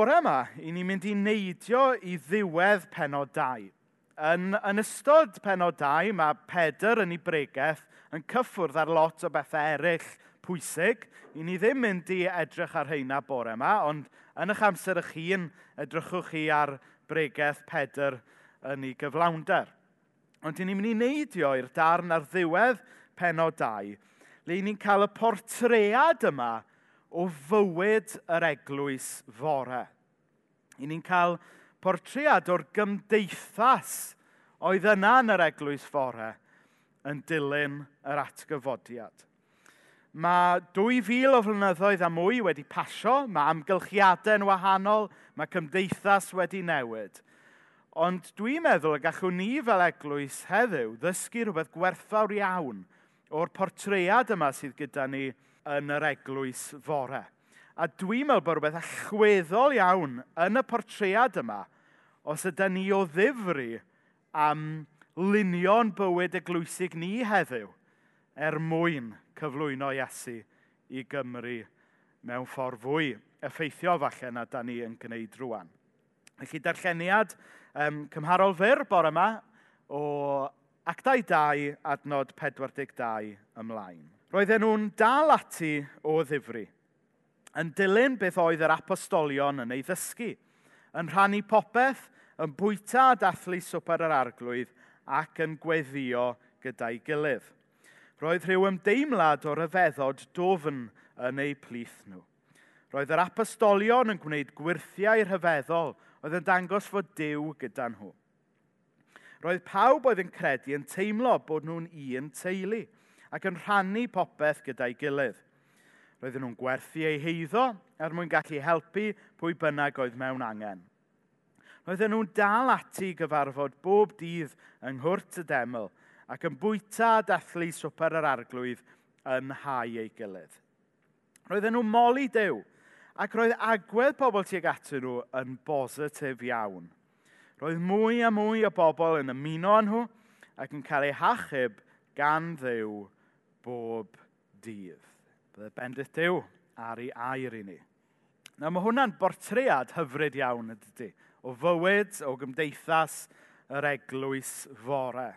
bore yma, i ni'n mynd i neidio i ddiwedd penod 2. Yn, yn ystod penod 2, mae Pedr yn ei bregaeth yn cyffwrdd ar lot o bethau eraill pwysig. I ni ddim mynd i edrych ar heina bore yma, ond yn eich amser eich hun, edrychwch chi ar bregaeth Pedr yn ei gyflawnder. Ond i ni'n mynd i neidio i'r darn ar ddiwedd penod 2, le ni'n cael y portread yma o fywyd yr eglwys fore. I ni'n cael portread o'r gymdeithas oedd yna yn yr eglwys fore yn dilyn yr atgyfodiad. Mae 2000 o flynyddoedd a mwy wedi pasio, mae amgylchiadau'n wahanol, mae cymdeithas wedi newid. Ond dwi'n meddwl y gallwn ni fel eglwys heddiw ddysgu rhywbeth gwerthfawr iawn o'r portread yma sydd gyda ni yn yr eglwys fore. A dwi'n meddwl bod rhywbeth allweddol iawn yn y portread yma os ydy ni o ddifri am lunion bywyd eglwysig ni heddiw er mwyn cyflwyno Iesu i Gymru mewn ffordd fwy effeithio falle na da ni yn gwneud rwan. Felly darlleniad um, cymharol fyr bore yma o actau 2 adnod 42 ymlaen roedden nhw'n dal ati o ddifri, yn dilyn beth oedd yr apostolion yn ei ddysgu, yn rhannu popeth, yn bwyta a dathlu swper yr arglwydd ac yn gweddio gyda'i gilydd. Roedd rhyw ymdeimlad o ryfeddod dofn yn eu plith nhw. Roedd yr apostolion yn gwneud gwirthiau rhyfeddol oedd yn dangos fod Dyw gyda nhw. Roedd pawb oedd yn credu yn teimlo bod nhw'n un teulu – ac yn rhannu popeth gyda'i gilydd. Roedden nhw'n gwerthu eu heiddo er mwyn gallu helpu pwy bynnag oedd mewn angen. Roedden nhw'n dal ati gyfarfod bob dydd yng nghwrt y deml ac yn bwyta a dathlu swper yr arglwydd yn hau ei gilydd. Roedden nhw'n moli dew ac roedd agwedd pobl tuag atyn nhw yn bositif iawn. Roedd mwy a mwy o bobl yn ymuno â nhw ac yn cael eu hachub gan ddew bob dydd. Bydde bendith Dyw ar ei air i ni. Na mae hwnna'n bortread hyfryd iawn ydy, o fywyd, o gymdeithas, yr eglwys fore.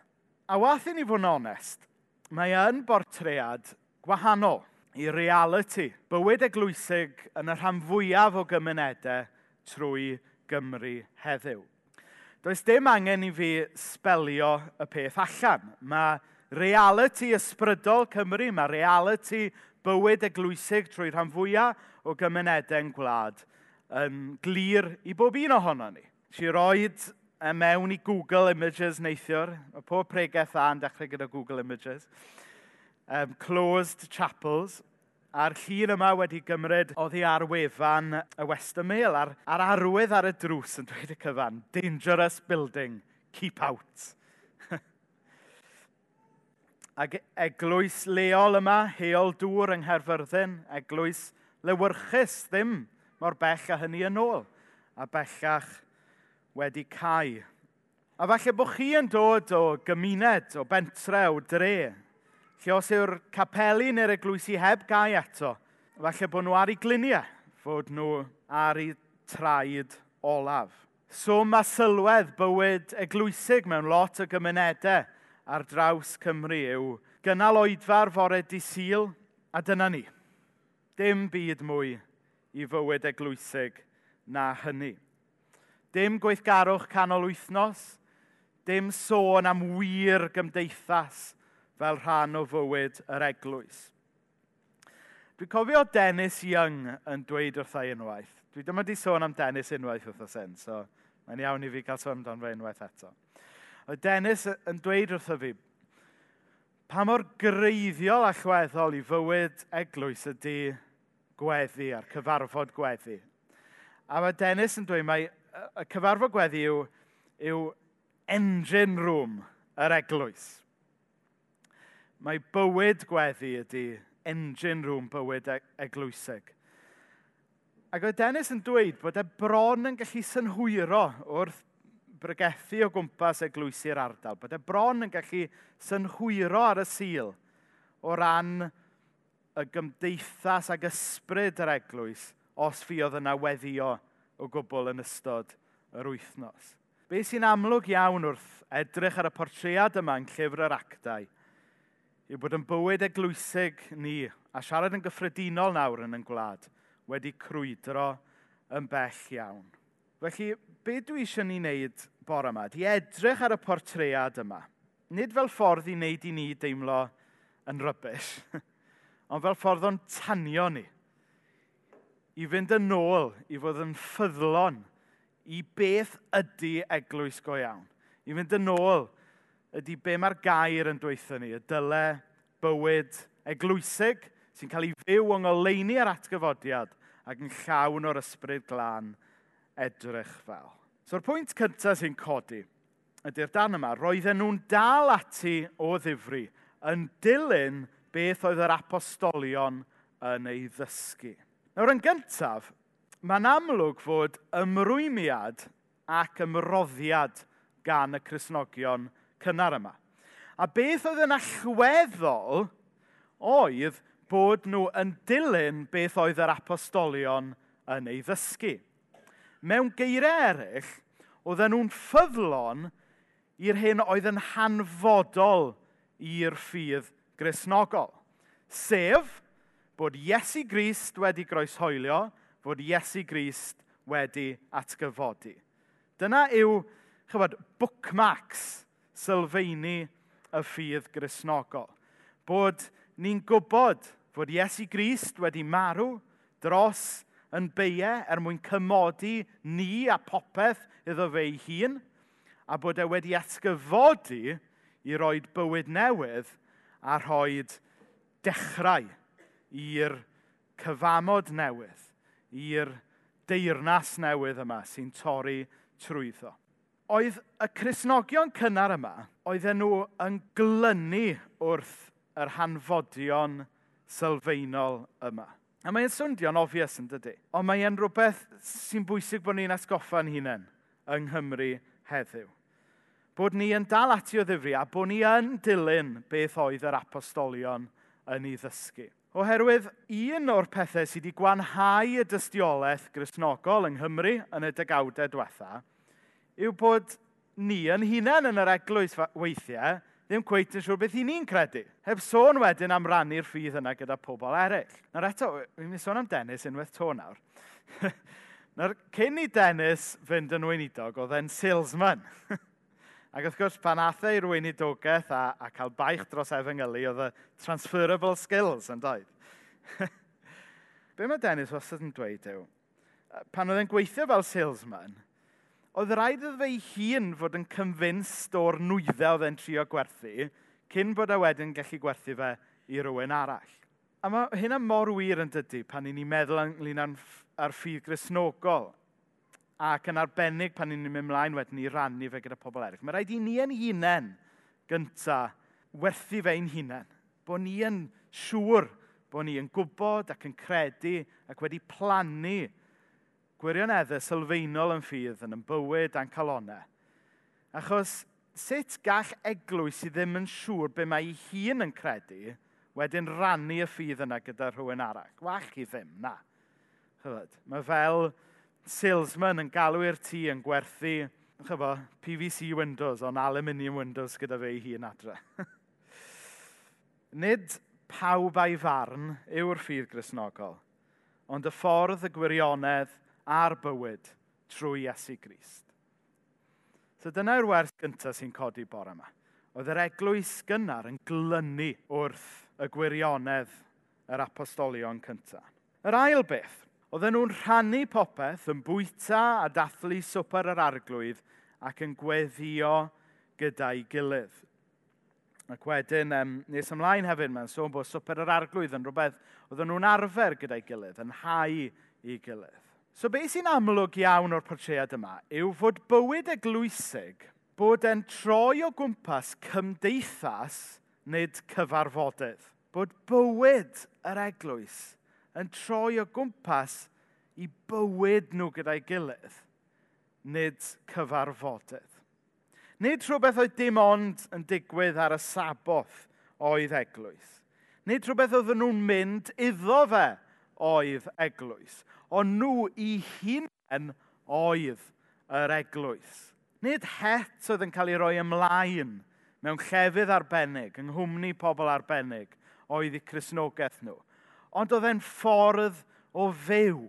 A wath i ni fod yn onest, mae yn bortread gwahanol i reality. Bywyd eglwysig yn y rhan fwyaf o gymunedau trwy Gymru heddiw. Does dim angen i fi spelio y peth allan. Mae reality ysbrydol Cymru, mae reality bywyd eglwysig trwy rhan fwyaf o gymunedau'n gwlad yn glir i bob un ohono ni. Si roed e mewn i Google Images neithiwr, mae pob pregaeth dda yn dechrau gyda Google Images, um, closed chapels, a'r llun yma wedi gymryd oddi ar wefan y Western Mail, a'r, ar arwydd ar y drws yn dweud y cyfan, dangerous building, keep out ac eglwys leol yma, heol dŵr yng Nghaerfyrddin, eglwys lewyrchus ddim mor bell a hynny yn ôl, a bellach wedi cael. A falle bod chi yn dod o gymuned, o bentre, o dre, lle os yw'r capeli neu'r eglwysi heb gau eto, falle bod nhw ar ei gliniau, fod nhw ar ei traed olaf. So mae sylwedd bywyd eglwysig mewn lot o gymunedau ar draws Cymru yw gynnal oedfa'r fore di syl a dyna ni. Dim byd mwy i fywyd eglwysig na hynny. Dim gweithgarwch canol wythnos, dim sôn am wir gymdeithas fel rhan o fywyd yr eglwys. Dwi'n cofio Dennis Young yn dweud wrtha unwaith. Dwi ddim di sôn am Dennis unwaith wrtho sen, so mae'n iawn i fi cael sôn amdano fe unwaith eto. Oedd Dennis yn dweud wrtho fi, pa mor greiddiol a chweddol i fywyd eglwys ydy gweddi a'r cyfarfod gweddi. A mae Dennis yn dweud mai y cyfarfod gweddi yw, yw engine room yr eglwys. Mae bywyd gweddi ydy engine room bywyd e- eglwysig. Ac oedd Dennis yn dweud bod e bron yn gallu synhwyro wrth bregethu o gwmpas eglwysi'r ardal. bod Byddai bron yn gallu synhwyro ar y sil o ran y gymdeithas ac ysbryd yr eglwys os fi oedd yna weddio o gwbl yn ystod yr wythnos. Be sy'n amlwg iawn wrth edrych ar y portread yma yn llyfr yr actau yw bod yn bywyd eglwysig ni a siarad yn gyffredinol nawr yn yn gwlad wedi crwydro yn bell iawn. Felly, be dwi eisiau ni wneud bore yma, di edrych ar y portread yma. Nid fel ffordd i wneud i ni deimlo yn rybys, ond fel ffordd o'n tanio ni. I fynd yn ôl i fod yn ffyddlon i beth ydy eglwys go iawn. I fynd yn ôl ydy be mae'r gair yn dweithio ni, y dyle bywyd eglwysig sy'n cael ei fyw yng ngoleini ar atgyfodiad ac yn llawn o'r ysbryd glân edrych fel. So'r pwynt cyntaf sy'n codi ydy'r dan yma, roedden nhw'n dal ati o ddifri yn dilyn beth oedd yr apostolion yn ei ddysgu. Nawr, yn gyntaf, mae'n amlwg fod ymrwymiad ac ymroddiad gan y Cresnogion cynnar yma. A beth oedd yn allweddol oedd bod nhw yn dilyn beth oedd yr apostolion yn ei ddysgu. Mewn geiriau eraill, oedden nhw'n ffyddlon i'r hyn oedd yn hanfodol i'r ffydd grisnogol. Sef bod Iesu Grist wedi groeshoelio, bod Iesu Grist wedi atgyfodi. Dyna yw, chybod, bookmarks sylfaeni y ffydd grisnogol. Bod ni'n gwybod fod Iesu Grist wedi marw dros yn beie er mwyn cymodi ni a popeth iddo fe ei hun a bod e wedi atgyfodi i roi bywyd newydd a rhoi dechrau i'r cyfamod newydd, i'r deyrnas newydd yma sy'n torri trwyddo. Oedd y Cresnogion cynnar yma, oedden nhw yn glynu wrth yr hanfodion sylfaenol yma. A mae'n swndio'n obvious yn dydy, ond mae'n rhywbeth sy'n bwysig bod ni'n atgoffa'n hunain yng Nghymru heddiw. Bod ni yn dal ati o ddifri a bod ni yn dilyn beth oedd yr apostolion yn ei ddysgu. Oherwydd un o'r pethau sydd wedi gwanhau y dystiolaeth grisnogol yng Nghymru yn y degawdau diwetha yw bod ni yn hunain yn yr eglwys weithiau ddim cweit yn siŵr beth i ni'n credu. Heb sôn wedyn am rannu'r ffydd yna gyda pobl eraill. Nawr eto, mi'n sôn am Dennis unwaith to nawr. Nawr, cyn i Dennis fynd yn weinidog, oedd e'n salesman. Ac wrth gwrs, pan athau e i'r weinidogaeth a, a cael baich dros efengylu, oedd y transferable skills yn dweud. Be mae Dennis wastad yn dweud yw, pan oedd e'n gweithio fel salesman, oedd rhaid iddo fe ei hun fod yn convinced o'r nwyddau oedd e'n trio gwerthu, cyn bod e wedyn gallu gwerthu fe i rywun arall. A mae hynna mor wir yn dydy pan ni'n meddwl ynglyn â'r ffydd grisnogol ac yn arbennig pan ni'n mynd mlaen wedyn ni rannu fe gyda pobl eraill. Mae rhaid i ni yn hunain gynta werthu fe ein hunain. Bo ni yn siŵr bod ni yn gwybod ac yn credu ac wedi plannu gwirioneddau sylfaenol yn ffydd yn bywyd a'n calonau. Achos sut gall eglwys i ddim yn siŵr be mae ei hun yn credu – wedyn rannu y ffydd yna gyda rhywun arall. Wach i ddim, na. Chybod, mae fel salesman yn galw i'r tŷ yn gwerthu chyfo, PVC windows, ond aluminium windows gyda fe ei hun adre. Nid pawb a'i farn yw'r ffydd grisnogol, ond y ffordd y gwirionedd a'r bywyd trwy Iesu Grist. So dyna yw'r wers gyntaf sy'n codi bore yma. Oedd yr eglwys gynnar yn glynu wrth y gwirionedd yr apostolion cyntaf. Yr ail beth, oedden nhw'n rhannu popeth yn bwyta a dathlu swper yr arglwydd ac yn gweddio gyda'i gilydd. Ac wedyn, um, nes ymlaen hefyd, mae'n sôn bod swper yr arglwydd yn rhywbeth oedden nhw'n arfer gyda'i gilydd, yn hau i gilydd. So beth sy'n amlwg iawn o'r portread yma yw fod bywyd eglwysig bod e'n troi o gwmpas cymdeithas nid cyfarfodydd bod bywyd yr eglwys yn troi o gwmpas i bywyd nhw gyda'i gilydd, nid cyfarfodydd. Nid rhywbeth oedd dim ond yn digwydd ar y saboth oedd eglwys. Nid rhywbeth oedden nhw'n mynd iddo fe oedd eglwys. Ond nhw i hunain oedd yr eglwys. Nid het oedd yn cael ei roi ymlaen mewn llefydd arbennig, yng nghwmni pobl arbennig, oedd eu chrysnogaeth nhw. Ond oedd e'n ffordd o fyw.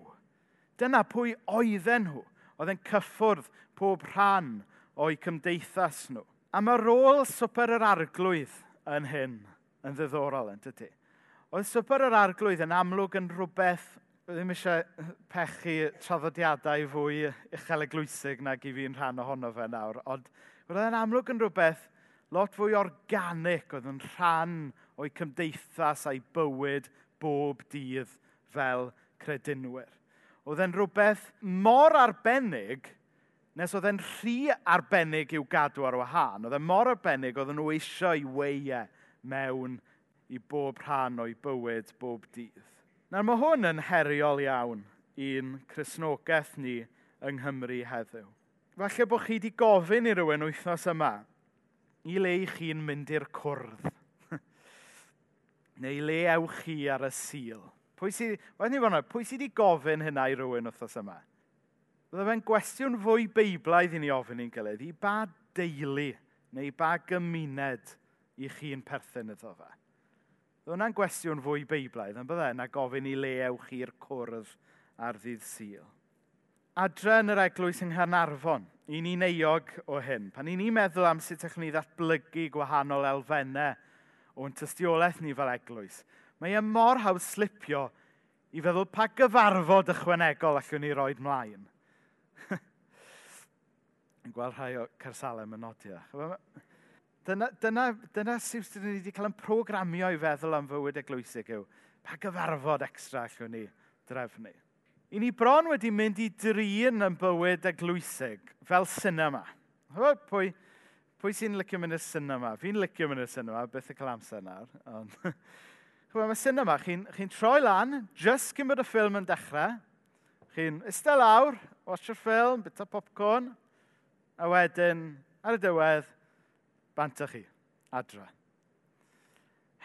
Dyna pwy oedden nhw. Oedd e'n cyffwrdd pob rhan o'i cymdeithas nhw. A mae rôl swper yr arglwydd yn hyn yn ddiddorol yn dydy. Oedd swper yr arglwydd yn amlwg yn rhywbeth ddim eisiau pechu traddodiadau fwy uchel eglwysig nag i fi'n rhan ohono fe nawr, ond oedd e'n amlwg yn rhywbeth lot fwy organic, oedd yn rhan o'i cymdeithas a'i bywyd bob dydd fel credinwyr. Oedd e'n rhywbeth mor arbennig nes oedd e'n rhy arbennig i'w gadw ar wahân. Oedd e'n mor arbennig oedd nhw eisiau i weiau mewn i bob rhan o'i bywyd bob dydd. Nawr mae hwn yn heriol iawn i'n chrysnogaeth ni yng Nghymru heddiw. Falle bod chi wedi gofyn i rywun wythnos yma i le i chi'n mynd i'r cwrdd neu le ewch chi ar y sil? Pwy sydd, ni fanna, pwy sydd wedi gofyn hynna i rywun wrthos yma? Bydde fe'n gwestiwn fwy beiblaidd i ni ofyn i'n gilydd, i ba deulu neu ba gymuned i chi'n perthyn iddo fe. Bydde hwnna'n gwestiwn fwy beiblaidd, yn bydde, na gofyn i le ewch chi'r cwrdd ar ddydd sil. Adre yn yr eglwys yng Nghanarfon, i ni neiog o hyn. Pan i ni meddwl am sut ydych ni ddatblygu gwahanol elfennau o'n tystiolaeth ni fel eglwys, mae e mor hawdd slipio i feddwl pa gyfarfod ychwanegol allwn ni roed mlaen. Yn gweld rhai o cersalem yn nodio. Dyna, dyna, dyna sydd ni wedi cael yn programio i feddwl am fywyd eglwysig yw. Pa gyfarfod extra allwn ni drefnu. I ni bron wedi mynd i drin yn bywyd eglwysig fel sinema. Pwy, Pwy sy'n licio mynd y cinema? Fi'n licio mynd y cinema, beth y cael amser nawr. Ond, mae cinema, chi'n chi, troi lan, just cyn bod y ffilm yn dechrau, chi'n ista lawr, watch y ffilm, bita popcorn, a wedyn, ar y diwedd, banta chi, adra.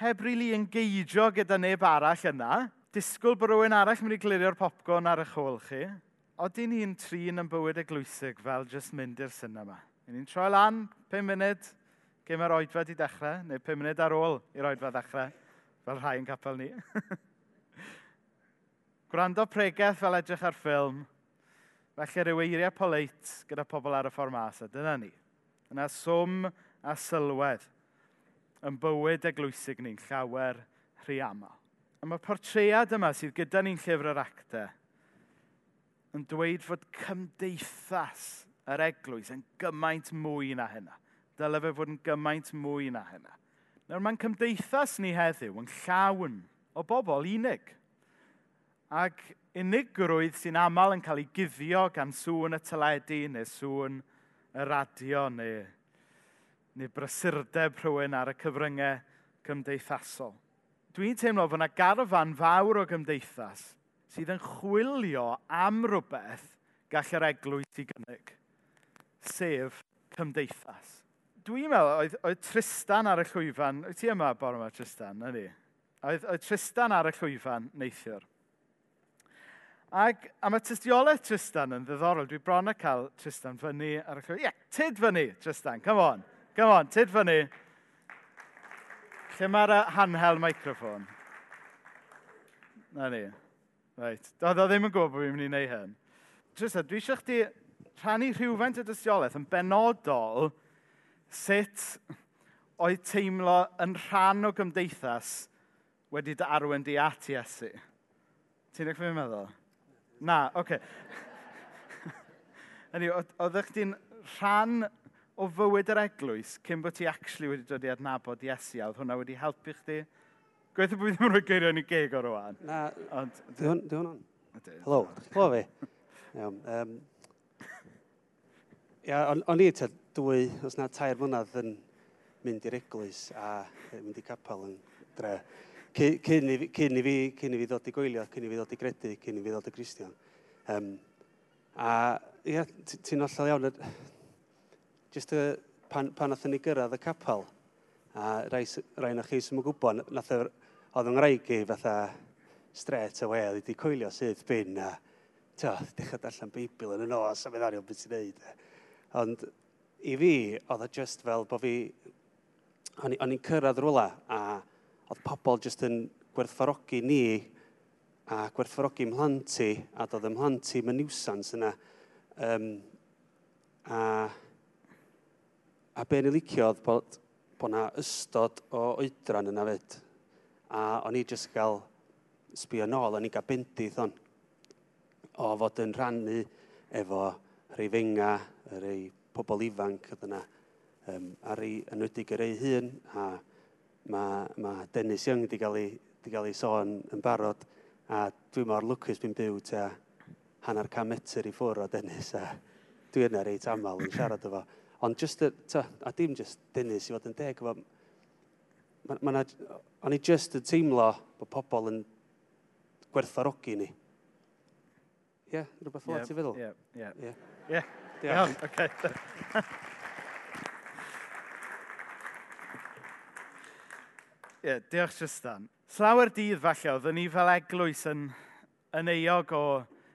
Heb rili really engeidio gyda neb arall yna, disgwyl bod rhywun arall mynd i glirio'r popcorn ar eich hôl chi, Oedden ni'n trin yn bywyd eglwysig fel just mynd i'r cinema. Ni'n ni'n troi lan 5 munud gym yr oedfa di dechrau, neu 5 munud ar ôl i'r oedfa ddechrau, fel rhai yn capel ni. Gwrando pregaeth fel edrych ar ffilm, felly rhyw eiriau poleit gyda pobl ar y ffordd mas, a dyna ni. Yna swm a sylwedd yn bywyd eglwysig ni'n llawer rhy aml. A mae portread yma sydd gyda ni'n llyfr yr actau yn dweud fod cymdeithas yr eglwys yn gymaint mwy na hynna. Dyle fe fod yn gymaint mwy na hynna. Nawr mae'n cymdeithas ni heddiw yn llawn o bobl unig. Ac unigrwydd sy'n aml yn cael ei guddio gan sŵn y teledu neu sŵn y radio neu, neu brysurdeb rhywun ar y cyfryngau cymdeithasol. Dwi'n teimlo fod yna garfan fawr o gymdeithas sydd yn chwilio am rhywbeth gall yr eglwys i gynnig sef cymdeithas. Dwi'n meddwl, oedd, oedd Tristan ar y llwyfan, wyt ti yma bore yma Tristan, ydy? Oedd, oedd Tristan ar y llwyfan neithiwr. Ac am y tystiolaeth Tristan yn ddiddorol, dwi bron a cael Tristan fyny ar y llwyfan. Ie, yeah, tyd fyny, Tristan, come on. Come on, tyd fyny. Lle mae'r handheld microffon? Na ni. Reit. doedd o ddim yn gwybod bod fi'n mynd i wneud hyn. Tristan, dwi eisiau chdi rhannu rhywfaint y dystiolaeth yn benodol sut oedd teimlo yn rhan o gymdeithas wedi dy arwen di at Iesu. Ti'n eich fi'n meddwl? Na, oce. Okay. Oeddech chdi'n rhan o fywyd yr eglwys cyn bod ti actually wedi dod i adnabod Iesu a oedd hwnna wedi helpu chdi? Gweithio bod fi ddim yn rhoi geirio ni y geg o'r rwan. Na, Ond, di hwnna'n... Hello, clywed fi. Iawn, um, Ia, o'n, i te dwy, os na tair mlynedd yn mynd i'r eglwys a mynd i capel yn dre. Cyn i, cyn i, fi, cyn i fi ddod i goelio, cyn i fi ddod i gredu, cyn i fi ddod i Christian. Um, a ia, ti'n ollol iawn. jyst uh, pan, pan nath ni gyrraedd y capel, a rai, rai na chi sy'n gwybod, nath oedd yn rhaid i fatha stret y we, wedi coelio sydd bin a tio, dechrau darllen Beibl yn y nos a meddwl beth sy'n neud. E. Ond i fi, oedd e just fel bod fi... O'n i'n cyrraedd rwla a oedd pobl just yn gwerthfarogi ni a gwerthfarogi mhlanti a doedd y mhlanti mewn niwsans yna. Um, a, a be ni licio oedd bod, bod yna ystod o oedran yna fyd. A o'n i jyst gael sbio nôl, o'n i gael bendith on. O fod yn rhannu efo rhifenga, y rei pobl ifanc oedd yna, um, ar ei enwedig yr ei hun, a mae, mae Dennis Young wedi cael ei, wedi cael ei sôn yn barod, a dwi mor lwcus bu'n byw ta hanner cam metr i ffwrdd o Dennis, a dwi yna reit aml yn siarad efo. Ond just, y, ta, a dim just Dennis i fod yn deg, efo, ma, ma na, o'n i just yn teimlo bod pobl yn gwerthorogi ni. Ie, yeah, rhywbeth fel yeah, ti'n feddwl? Ie, yeah, ie. Yeah. Yeah. Yeah. Iawn, oce. Ie, diolch Tristan. Slawer dydd falle, oedden ni fel eglwys yn, yn eog o...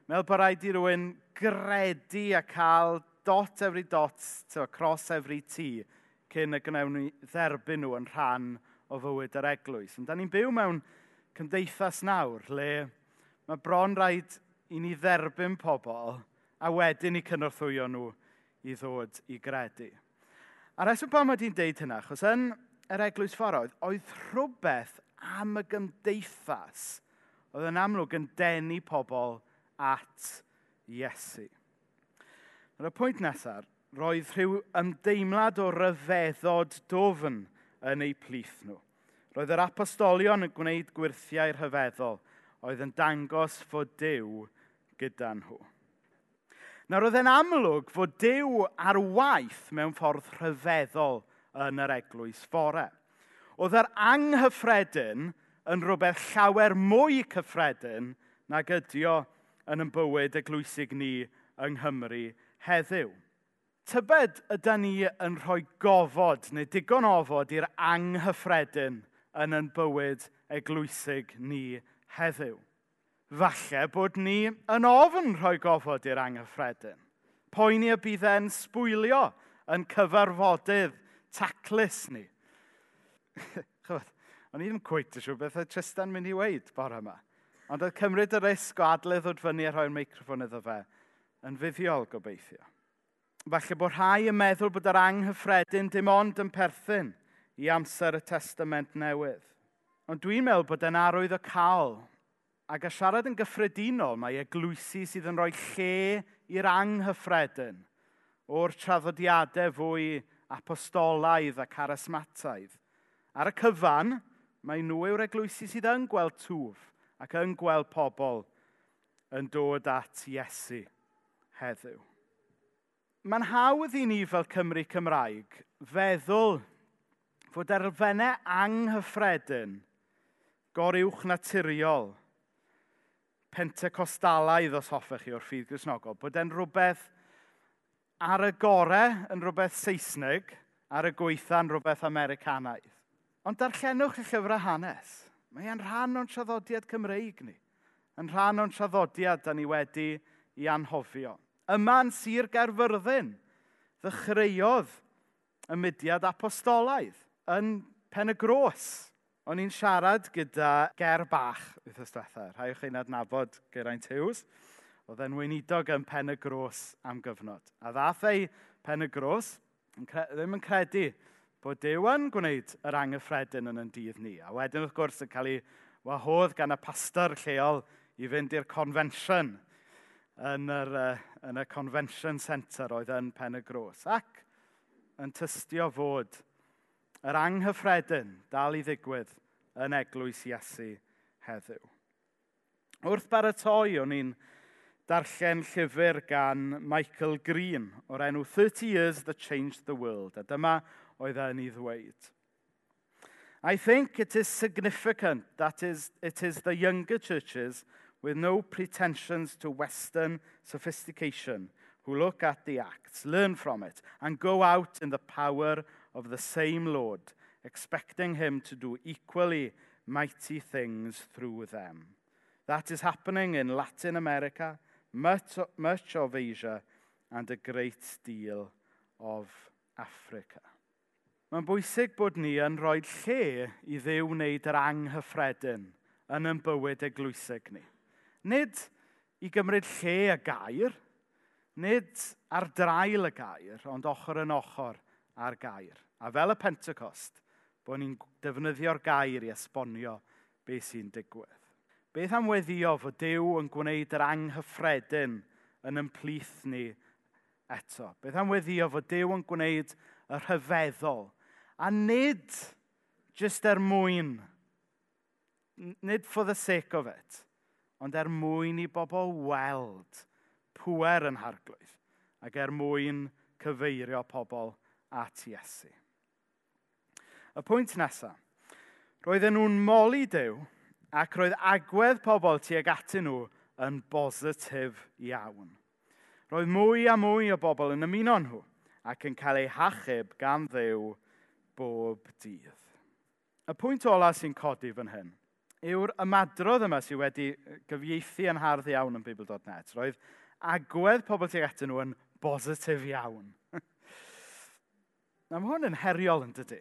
Meddwl bod rhaid i rhywun gredu a cael dot every dot, to, cross every T, cyn y gnewn ni dderbyn nhw yn rhan o fywyd yr eglwys. Ond da ni'n byw mewn cymdeithas nawr, le mae bron rhaid i ni dderbyn pobl a wedyn i cynorthwyo nhw i ddod i gredu. A reswm pam mae di'n deud hynna, achos yn yr eglwys ffordd, oedd rhywbeth am y gymdeithas oedd yn amlwg yn denu pobl at Iesu. Ar y pwynt nesaf, roedd rhyw ymdeimlad o ryfeddod dofn yn eu plith nhw. Roedd yr apostolion yn gwneud gwirthiau rhyfeddol, oedd yn dangos fod Dyw gyda nhw. Nawr oedd e'n amlwg fod Dyw ar waith mewn ffordd rhyfeddol yn yr eglwys fore. Oedd yr anghyffredin yn rhywbeth llawer mwy cyffredin nag ydio yn y bywyd eglwysig ni yng Nghymru heddiw. Tybed ydy ni yn rhoi gofod neu digon ofod i'r anghyffredin yn yn bywyd eglwysig ni heddiw falle bod ni yn ofn rhoi gofod i'r anghyffredin. Poeni y bydd e'n sbwylio yn cyfarfodydd taclus ni. Chybod, o'n i ddim cwyt yn siŵr beth oedd Tristan mynd i weid bore yma. Ond oedd cymryd y risg o adledd ddod fyny a rhoi'r meicrofon iddo fe yn fuddiol gobeithio. Falle bod rhai yn meddwl bod yr anghyffredin dim ond yn perthyn i amser y testament newydd. Ond dwi'n meddwl bod e'n arwydd o cael Ac a siarad yn gyffredinol, mae eglwysi sydd yn rhoi lle i'r anghyffredin o'r traddodiadau fwy apostolaidd a charismataidd. Ar y cyfan, mae nhw yw'r eglwysi sydd yn gweld twf ac yn gweld pobl yn dod at Iesu heddiw. Mae'n hawdd i ni fel Cymru Cymraeg feddwl fod elfennau anghyffredin goruwch naturiol – pentecostalaidd os hoffech chi o'r ffydd grisnogol, bod e'n rhywbeth ar y gorau yn rhywbeth Saesneg, ar y gweitha'n rhywbeth Americanaidd. Ond darllenwch y llyfrau hanes. Mae e'n rhan o'n traddodiad Cymreig ni. Yn rhan o'n traddodiad da ni wedi i anhofio. Yma'n sir Gerfyrddin, ddechreuodd y mudiad apostolaidd yn Pen y Gros O'n i'n siarad gyda ger bach wythnos diwetha. Rhai o'ch chi'n adnabod Geraint Hughes. Oedd e'n weinidog yn pen y gros am gyfnod. A ddath ei pen y gros ddim yn credu bod Dyw yn gwneud yr anghyffredin yn yn dydd ni. A wedyn wrth gwrs yn cael ei wahodd gan y pastor lleol i fynd i'r convention yn, yr, uh, yn y convention centre oedd yn Pen y Gros. Ac yn tystio fod yr anghyffredin dal i ddigwydd yn eglwys Iesu heddiw. Wrth baratoi, o'n i'n darllen llyfr gan Michael Green o'r enw 30 Years That Changed the World, a dyma oedd e'n ei ddweud. I think it is significant that is, it is the younger churches with no pretensions to Western sophistication who look at the Acts, learn from it, and go out in the power of the same Lord, expecting him to do equally mighty things through them. That is happening in Latin America, much, much of Asia, and a great deal of Africa. Mae'n bwysig bod ni yn rhoi lle i ddew wneud yr anghyffredin yn ein bywyd eglwysig ni. Nid i gymryd lle y gair, nid ar drail y gair, ond ochr yn ochr a'r gair. A fel y Pentecost, bod ni'n defnyddio'r gair i esbonio beth sy'n digwydd. Beth am weddio fod Dyw yn gwneud yr anghyffredin yn ymplith ni eto? Beth am weddio fod Dyw yn gwneud y rhyfeddol? A nid jyst er mwyn, nid for the sake of it, ond er mwyn i bobl weld pwer yn harglwydd ac er mwyn cyfeirio pobl at Iesu. Y pwynt nesaf. Roedden nhw'n moli dew ac roedd agwedd pobl tuag atyn nhw yn bositif iawn. Roedd mwy a mwy o bobl yn ymuno nhw ac yn cael eu hachub gan ddew bob dydd. Y pwynt ola sy'n codi fan hyn yw'r ymadrodd yma sydd wedi gyfieithu yn hardd iawn yn Bibl.net. Roedd agwedd pobl tuag atyn nhw yn bositif iawn. Na mae hwn yn heriol yn dydy.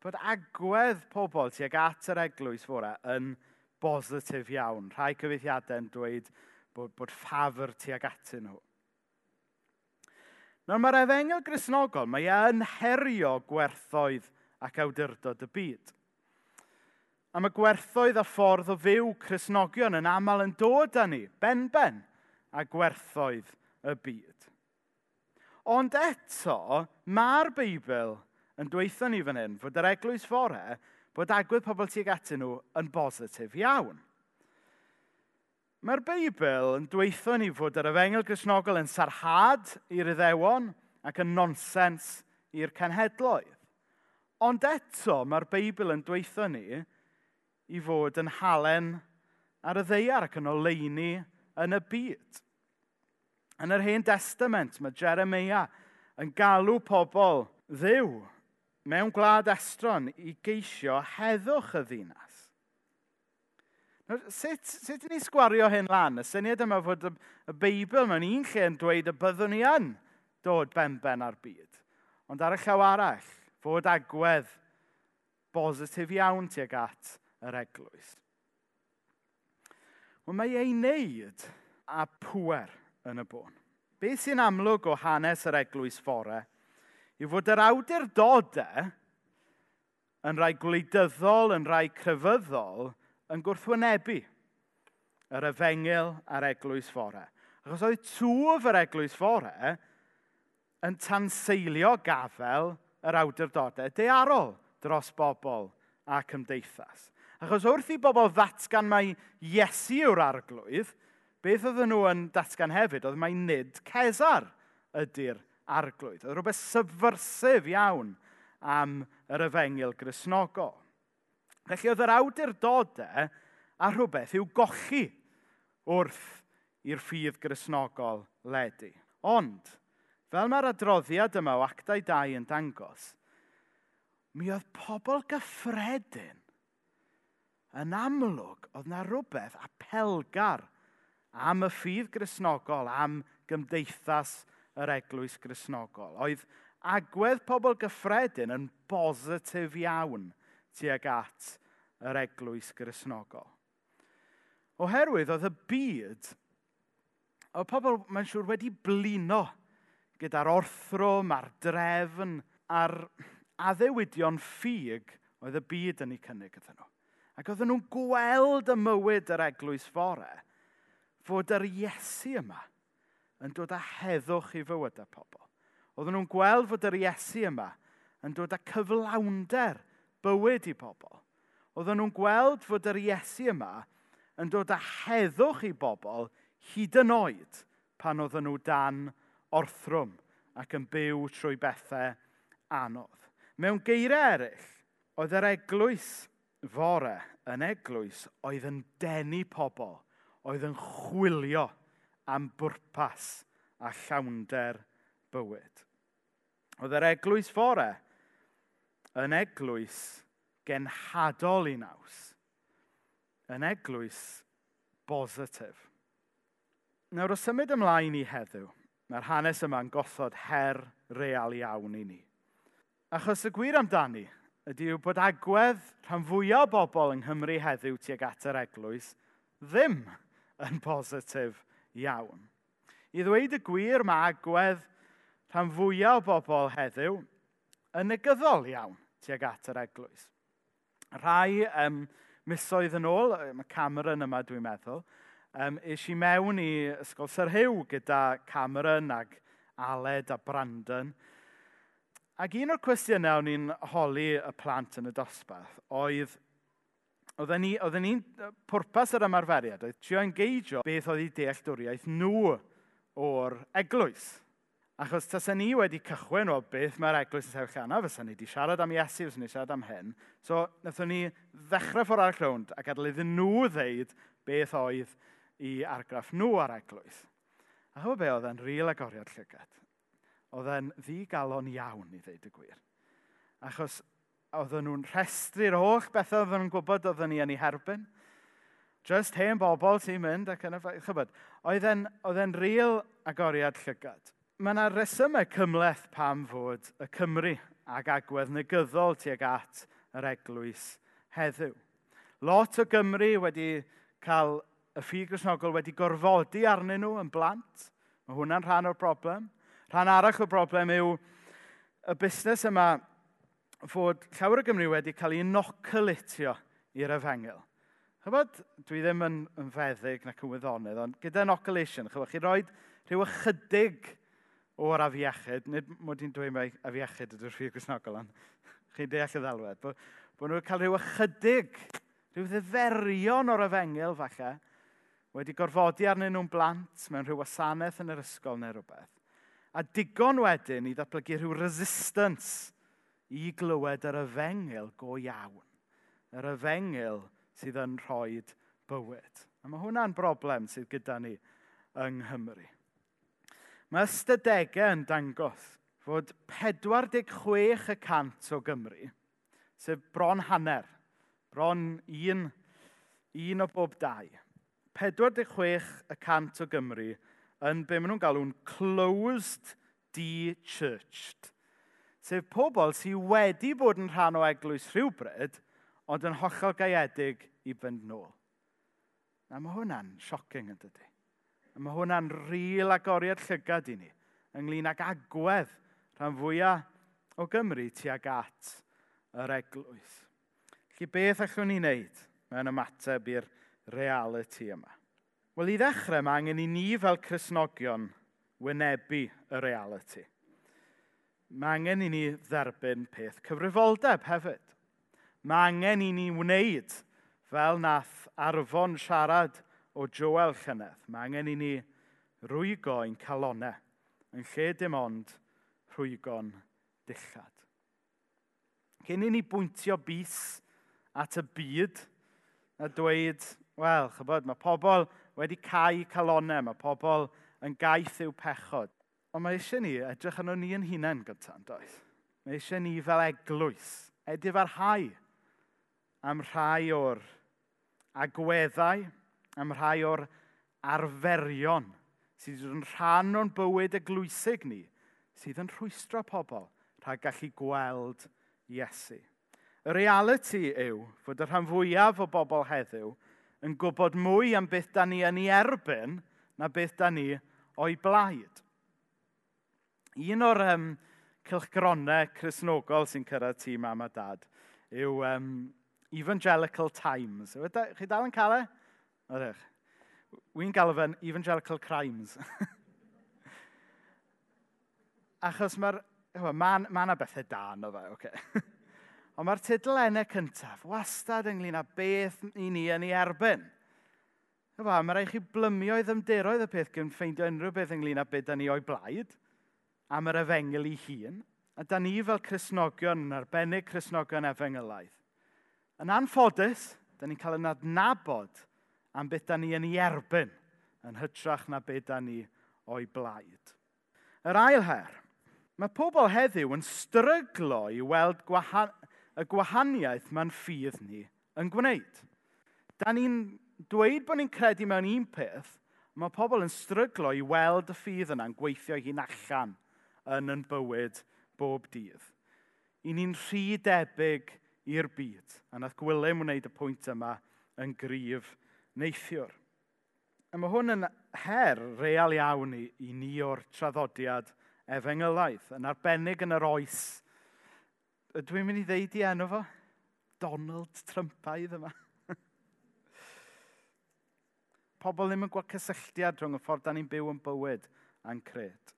Bod agwedd pobl tuag at yr eglwys fore yn bositif iawn. Rhai cyfeithiadau yn dweud bod, bod ffafr tuag atyn nhw. Nawr mae'r efengel grisnogol, mae e yn herio gwerthoedd ac awdurdod y byd. A mae gwerthoedd a ffordd o fyw crisnogion yn aml yn dod â ni, ben-ben, a gwerthoedd y byd. Ond eto, Mae'r Beibl yn dweithio ni fan hyn fod yr eglwys fore bod agwedd pobl tuag atyn nhw yn bositif iawn. Mae'r Beibl yn dweithio ni fod yr efengel grisnogol yn sarhad i'r iddewon ac yn nonsens i'r cenhedloedd. Ond eto, mae'r Beibl yn dweithio ni i fod yn halen ar y ddeiar ac yn oleini yn y byd. Yn yr hen testament, mae Jeremia yn galw pobl ddiw mewn gwlad estron i geisio heddwch y ddinas. Sut, sut ni sgwario hyn lan? Y syniad yma fod y, y Beibl mewn un lle yn dweud y byddwn ni yn dod benben ar byd. Ond ar y llaw arall, fod agwedd bositif iawn tuag at yr eglwys. Wel, mae ei wneud a pwer yn y bôn beth sy'n amlwg o hanes yr eglwys fore yw fod yr awdurdodau e yn rhai gwleidyddol, yn rhai crefyddol, yn gwrthwynebu yr efengil a'r eglwys fore. Achos oedd twf yr eglwys fore yn tanseilio gafel yr awdurdodau e dearol dros bobl a cymdeithas. Achos wrth i bobl ddatgan mai Iesu yw'r arglwydd, beth oedden nhw yn datgan hefyd oedd mai nid Cesar ydy'r arglwydd. Oedd rhywbeth syfyrsif iawn am yr efengil grisnogol. Felly oedd yr awdurdodau a rhywbeth i'w gochi wrth i'r ffydd grisnogol ledu. Ond, fel mae'r adroddiad yma o actau dau yn dangos, mi oedd pobl gyffredin yn amlwg oedd na rhywbeth apelgar pelgar am y ffydd grisnogol, am gymdeithas yr eglwys grisnogol. Oedd agwedd pobl gyffredin yn bositif iawn tuag at yr eglwys grisnogol. Oherwydd oedd y byd, oedd pobl, mae'n siŵr, wedi blino gyda'r orthrwm a'r drefn a'r addewidion ffug oedd y byd yn ei cynnig iddyn nhw. Ac oedden nhw'n gweld y mywyd yr eglwys fore fod yr Iesu yma yn dod â heddwch i fywydau pobl. Oedden nhw'n gweld fod yr Iesu yma yn dod â cyflawnder bywyd i bobl. Oedden nhw'n gweld fod yr Iesu yma yn dod â heddwch i bobl hyd yn oed pan oedden nhw dan orthrwm ac yn byw trwy bethau anodd. Mewn geiriau eraill, oedd yr eglwys fore yn eglwys oedd yn denu pobl – oedd yn chwilio am bwrpas a llawnder bywyd. Oedd yr eglwys fore yn eglwys genhadol i naws, yn eglwys bositif. Nawr, os symud ymlaen i heddiw, mae'r hanes yma'n gothod her real iawn i ni. Achos y gwir amdani ydy yw bod agwedd rhan fwyaf o bobl yng Nghymru heddiw tuag at yr eglwys. Ddim yn positif iawn. I ddweud y gwir, mae agwedd rhan fwyaf o bobl heddiw yn negyddol iawn tuag at yr eglwys. Rhai um, misoedd yn ôl, mae Cameron yma dwi'n meddwl, um, is i mewn i Ysgol Sir Hyw gyda Cameron ag Aled a Brandon. Ac un o'r cwestiynau o'n i'n holi y plant yn y dosbarth oedd Oedden ni, oedden ni'n pwrpas yr ymarferiad, oedd trio engeidio beth oedd eu dealltwriaeth nhw o'r eglwys. Achos tasen ni wedi cychwyn o beth mae'r eglwys yn sefyll yna, fysa ni wedi siarad am Iesu, fysa ni siarad am hyn. So, wnaethon ni ddechrau ffordd ar clwn ac adael iddyn nhw ddeud beth oedd i argraff nhw ar eglwys. A hwb be oedd e'n ril agoriad llygad. Oedd e'n ddigalon iawn i ddeud y gwir. Achos oedden nhw'n rhestru'r holl bethau oedden nhw'n gwybod oedden ni yn ei herbyn. Just hen bobl sy'n mynd ac yn y ffaith. Chybod, oedd e'n real agoriad llygad. Mae yna resymau cymleth pam fod y Cymru ag agwedd negyddol tuag at yr eglwys heddiw. Lot o Gymru wedi cael y ffug grisnogol wedi gorfodi arnyn nhw yn blant. Mae hwnna'n rhan o'r broblem. Rhan arall o'r broblem yw y busnes yma fod llawer o Gymru wedi cael ei nocolitio i'r efengil. Chybod, dwi ddim yn, yn feddyg nac yn wyddonydd, ond gyda inoculation, chybod, chi roed rhyw ychydig o'r afiechyd, nid mod i'n dweud mai afiechyd ydy'r rhif Cresnogol, ond chi'n deall y ddelwedd, bod, bod nhw'n cael rhyw ychydig, rhyw ddiferion o'r efengil falle, wedi gorfodi arnyn nhw'n blant mewn rhyw wasanaeth yn yr ysgol neu rhywbeth. A digon wedyn i ddatblygu rhyw resistance i glywed yr yfengil go iawn. Yr yfengil sydd yn rhoi bywyd. A mae hwnna'n broblem sydd gyda ni yng Nghymru. Mae ystadegau yn dangos fod 46% o Gymru, sef bron hanner, bron un, un o bob dau, 46% o Gymru yn be maen nhw'n galw'n closed de-churched sef pobl sydd wedi bod yn rhan o eglwys rhywbryd, ond yn hollol gaedig i fynd nôl. A mae hwnna'n siocing yn dydy. A mae hwnna'n ril agoriad llygad i ni, ynglyn ag agwedd rhan fwyaf o Gymru tuag at yr eglwys. Felly beth allwn ni wneud mewn ymateb i'r reality yma? Wel, i ddechrau, mae angen i ni fel Cresnogion wynebu y reality. Mae angen i ni dderbyn peth cyfrifoldeb hefyd. Mae angen i ni wneud fel nath arfon siarad o Joel Llynedd. Mae angen i ni rwygo ein calonau yn lle dim ond rhwygon dillad. Cyn i ni bwyntio bus at y byd a dweud, wel, chybod, mae pobl wedi cael calonau, mae pobl yn gaeth i'w pechod. Ond mae eisiau ni edrych arno ni yn hunain gyntaf, yn does? Mae eisiau ni fel eglwys edif ar hau am rhai o'r agweddau, am rhai o'r arferion sydd yn rhan o'n bywyd eglwysig ni, sydd yn rhwystro pobl rhag gallu gweld Iesu. Y reality yw fod y rhan fwyaf o bobl heddiw yn gwybod mwy am beth da ni yn ei erbyn na beth da ni o'i blaid un o'r um, cylchgronau chrysnogol sy'n cyrraedd tîm mam a dad yw um, Evangelical Times. E chi dal yn cael e? Ydych. Wy'n galw fe'n Evangelical Crimes. Achos mae'r... Mae ma, ma bethau da o fe, oce. Okay. Ond mae'r tudlennau cyntaf wastad ynglyn â beth i ni yn ei erbyn. Yfa, mae rhaid chi blymio i ddymderoedd y peth gyn ffeindio unrhyw beth ynglyn â beth ni o'i blaid am yr efengel ei hun, a da ni fel Cresnogion, yn arbennig Cresnogion efengylaidd, yn anffodus, da ni'n cael yn adnabod am beth da ni yn ei erbyn yn hytrach na beth da ni o'i blaid. Yr ail her, mae pobl heddiw yn stryglo i weld gwahan y gwahaniaeth mae'n ffydd ni yn gwneud. Da ni'n dweud bod ni'n credu mewn un peth, mae pobl yn stryglo i weld y ffydd yna'n gweithio hi'n allan – yn yn bywyd bob dydd. I ni'n rhy debyg i'r byd, a nath Gwilym wneud y pwynt yma yn gryf neithiwr. A mae hwn yn her real iawn i, i ni o'r traddodiad efengylaidd, yn arbennig yn yr oes. Dwi'n mynd i ddeud i enw fo? Donald Trumpaidd yma. Pobl ddim yn gweld cysylltiad rhwng y ffordd da ni'n byw yn bywyd a'n cred.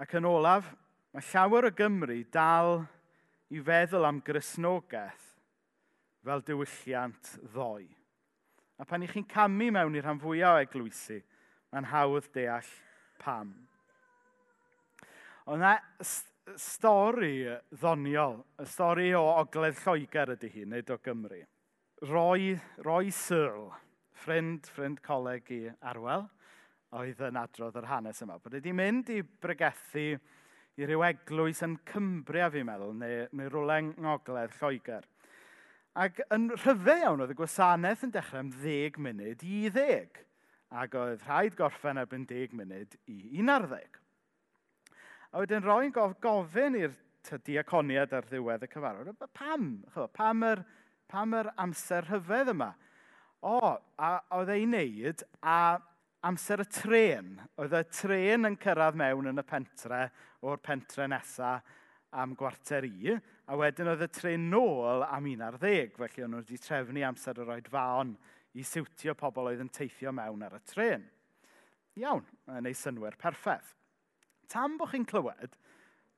Ac yn olaf, mae llawer o Gymru dal i feddwl am grisnogaeth fel diwylliant ddoe. A pan i chi'n camu mewn i'r rhan fwyaf o eglwysu, mae'n hawdd deall pam. Ond na stori ddoniol, y stori o Ogledd Lloegr ydy hi, nid o Gymru. Roi, roi Searle, ffrind, ffrind coleg i Arwel, oedd yn adrodd yr hanes yma. Bod wedi mynd i bregethu i ryw eglwys yn Cymbria, fi'n meddwl, neu, neu rwle ngogledd Lloegr. Ac yn rhyfau iawn oedd y gwasanaeth yn dechrau am 10 munud i 10. Ac oedd rhaid gorffen erbyn 10 munud i 11. A wedyn roi'n gof gofyn i'r diaconiad ar ddiwedd y cyfarfod, pam? Pam yr, pam yr amser rhyfedd yma? O, a oedd ei wneud, a amser y tren, oedd y tren yn cyrraedd mewn yn y pentre o'r pentre nesaf am gwarter i, a wedyn oedd y tren nôl am un ar ddeg, felly o'n nhw wedi trefnu amser yr oed faon i siwtio pobl oedd yn teithio mewn ar y tren. Iawn, yn ei synwyr perffaith. Tam bod chi'n clywed,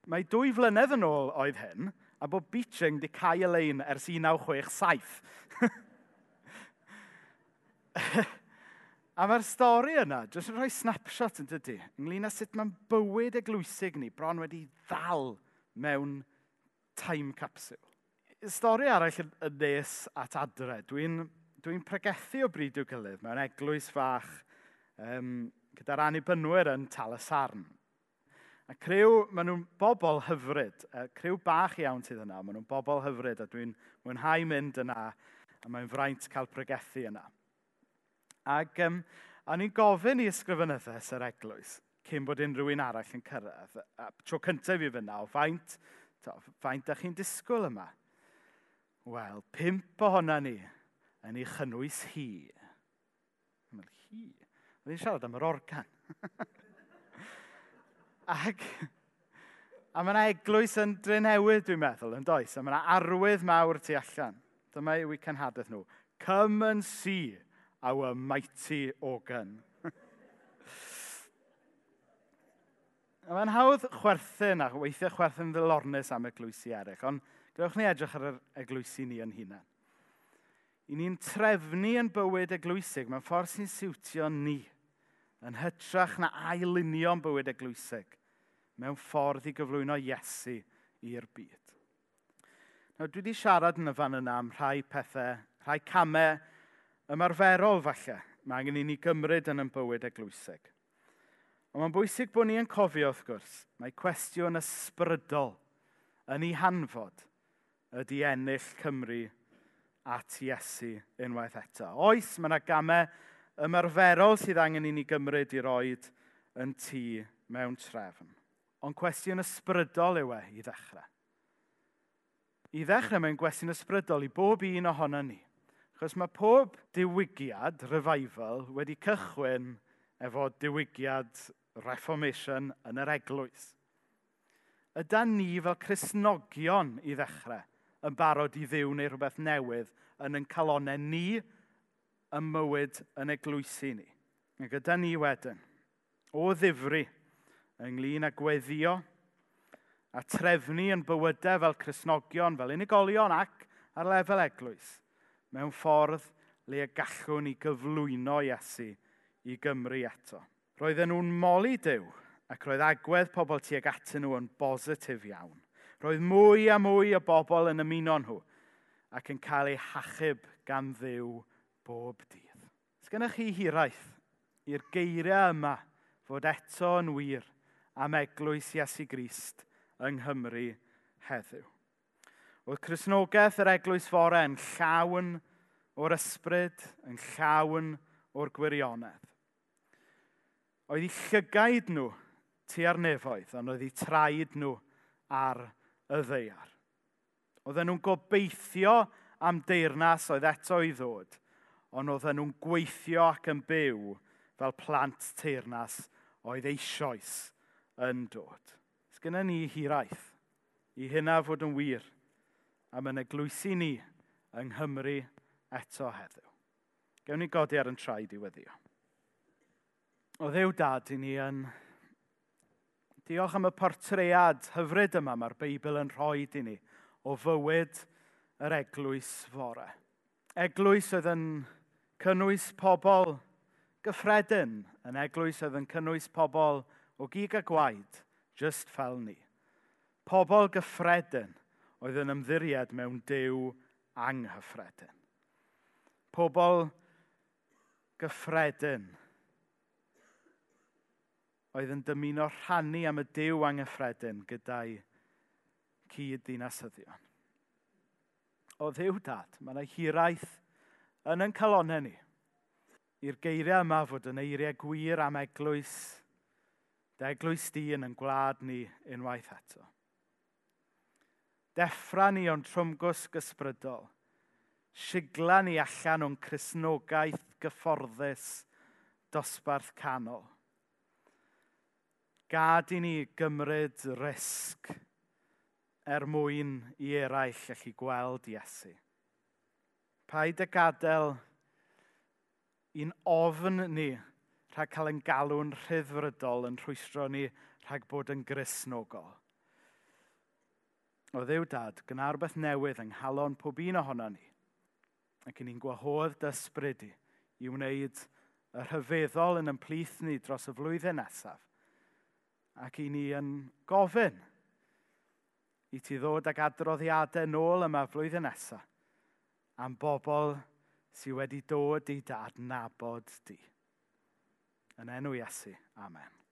mae dwy flynedd yn ôl oedd hyn, a bod Beeching wedi cael y lein ers 1967. A mae'r stori yna, jyst yn rhoi snapshot yn dydy, ynglyn â sut mae'n bywyd eglwysig ni bron wedi ddal mewn time capsule. Stori arall yn, nes at adre. Dwi'n dwi, pregethu o bryd i'w gilydd mewn eglwys fach um, gyda'r anibynwyr yn Talasarn. A crew, maen nhw'n bobl hyfryd. a crew bach iawn sydd yna, maen nhw'n bobl hyfryd a dwi'n mwynhau mynd yna a mae'n fraint cael pregethu yna. Ac um, a ni'n gofyn i ysgrifennyddus yr eglwys cyn bod unrhyw un arall yn cyrraedd. A tro cyntaf i fyna, o faint, to, faint ydych chi'n disgwyl yma? Wel, pimp ohono ni yn ei chynnwys hi. Wel, hi? Oedd hi'n siarad am yr organ. Ac, a mae yna eglwys yn drenewydd, dwi'n meddwl, yn does. A mae yna arwydd mawr tu allan. Dyma yw eu cenhadaeth nhw. Come and see our mighty organ. Mae'n hawdd chwerthin a weithiau chwerthin ddilornus am eglwysi eraill, ond gwnewch ni edrych ar yr eglwysi ni yn hunain. I ni'n trefnu yn bywyd eglwysig mewn ffordd sy'n siwtio ni yn hytrach na ailunio'n bywyd eglwysig mewn ffordd i gyflwyno Iesu i'r byd. Nawr, dwi wedi siarad yn y fan yna am rhai pethau, rhai camau ymarferol falle, mae angen i ni gymryd yn ein bywyd eglwysig. Ond mae'n bwysig bod ni yn cofio wrth gwrs, mae cwestiwn ysbrydol yn ei hanfod ydy ennill Cymru at Iesu unwaith eto. Oes, mae yna gamau ymarferol sydd angen i ni gymryd i roed yn tŷ mewn trefn. Ond cwestiwn ysbrydol yw e i ddechrau. I ddechrau mae'n gwestiwn ysbrydol i bob un ohono ni. Chos mae pob diwygiad, revival, wedi cychwyn efo diwygiad reformation yn yr eglwys. Yda ni fel Cresnogion i ddechrau yn barod i ddiw neu rhywbeth newydd yn yn calonau ni ym mywyd yn eglwysu ni. Ac yda ni wedyn, o ddifri, ynglyn â gweddio, a trefnu yn bywydau fel Cresnogion, fel unigolion ac ar lefel eglwys – mewn ffordd le y gallwn ni gyflwyno Iesu i Gymru eto. Roedden nhw'n moli Dyw ac roedd agwedd pobl tuag atyn nhw yn bositif iawn. Roedd mwy a mwy o bobl yn ymuno nhw ac yn cael eu hachub gan ddiw bob dydd. Os gennych chi hiraeth i'r geiriau yma fod eto yn wir am eglwys Iesu Grist yng Nghymru heddiw. Oedd Cresnogaeth yr eglwys fore yn llawn o'r ysbryd yn llawn o'r gwirionedd. Oedd eu llygaid nhw tua'r nefoedd, ond oedd eu traed nhw ar y ddeiar. Oedden nhw'n gobeithio am deyrnas oedd eto i ddod, ond oedden nhw'n gweithio ac yn byw fel plant teyrnas oedd eisoes yn dod. Sgynna ni hiraeth i hynna fod yn wir am yn eglwysu ni yng Nghymru eto heddiw. Gewn ni godi ar yn traed i weddio. O ddew dad, i ni yn diolch am y portread hyfryd yma mae'r Beibl yn rhoi i ni o fywyd yr eglwys fore. Eglwys oedd yn cynnwys pobl gyffredin, yn eglwys oedd yn cynnwys pobl o gig a gwaed, just fel ni. Pobl gyffredin oedd yn ymddiried mewn dew anghyffredin pobl gyffredin oedd yn dymuno rhannu am y Dyw anghyffredin gyda'i cyd dinasyddion. O ddiw dad, mae yna hiraeth yn yn calonau ni i'r geiriau yma fod yn eiriau gwir am eglwys, dy eglwys di yn yn gwlad ni unwaith eto. Deffra ni o'n trwmgws gysbrydol – sigla ni allan o'n chrysnogaeth gyfforddus dosbarth canol. Gad i ni gymryd risg er mwyn i eraill allu gweld Iesu. Paid y gadael i'n ofn ni rhag cael ein galw'n rhyddfrydol yn rhwystro ni rhag bod yn grisnogol. O ddew dad, gyna rhywbeth newydd yng nghalon pob un ohono ni – ac ni'n gwahodd dysbryd i i wneud y rhyfeddol yn ymplith ni dros y flwyddyn nesaf. Ac i ni yn gofyn i ti ddod ag adroddiadau nôl yma flwyddyn nesaf am bobl sydd wedi dod i dadnabod di. Yn enw Iesu. Amen.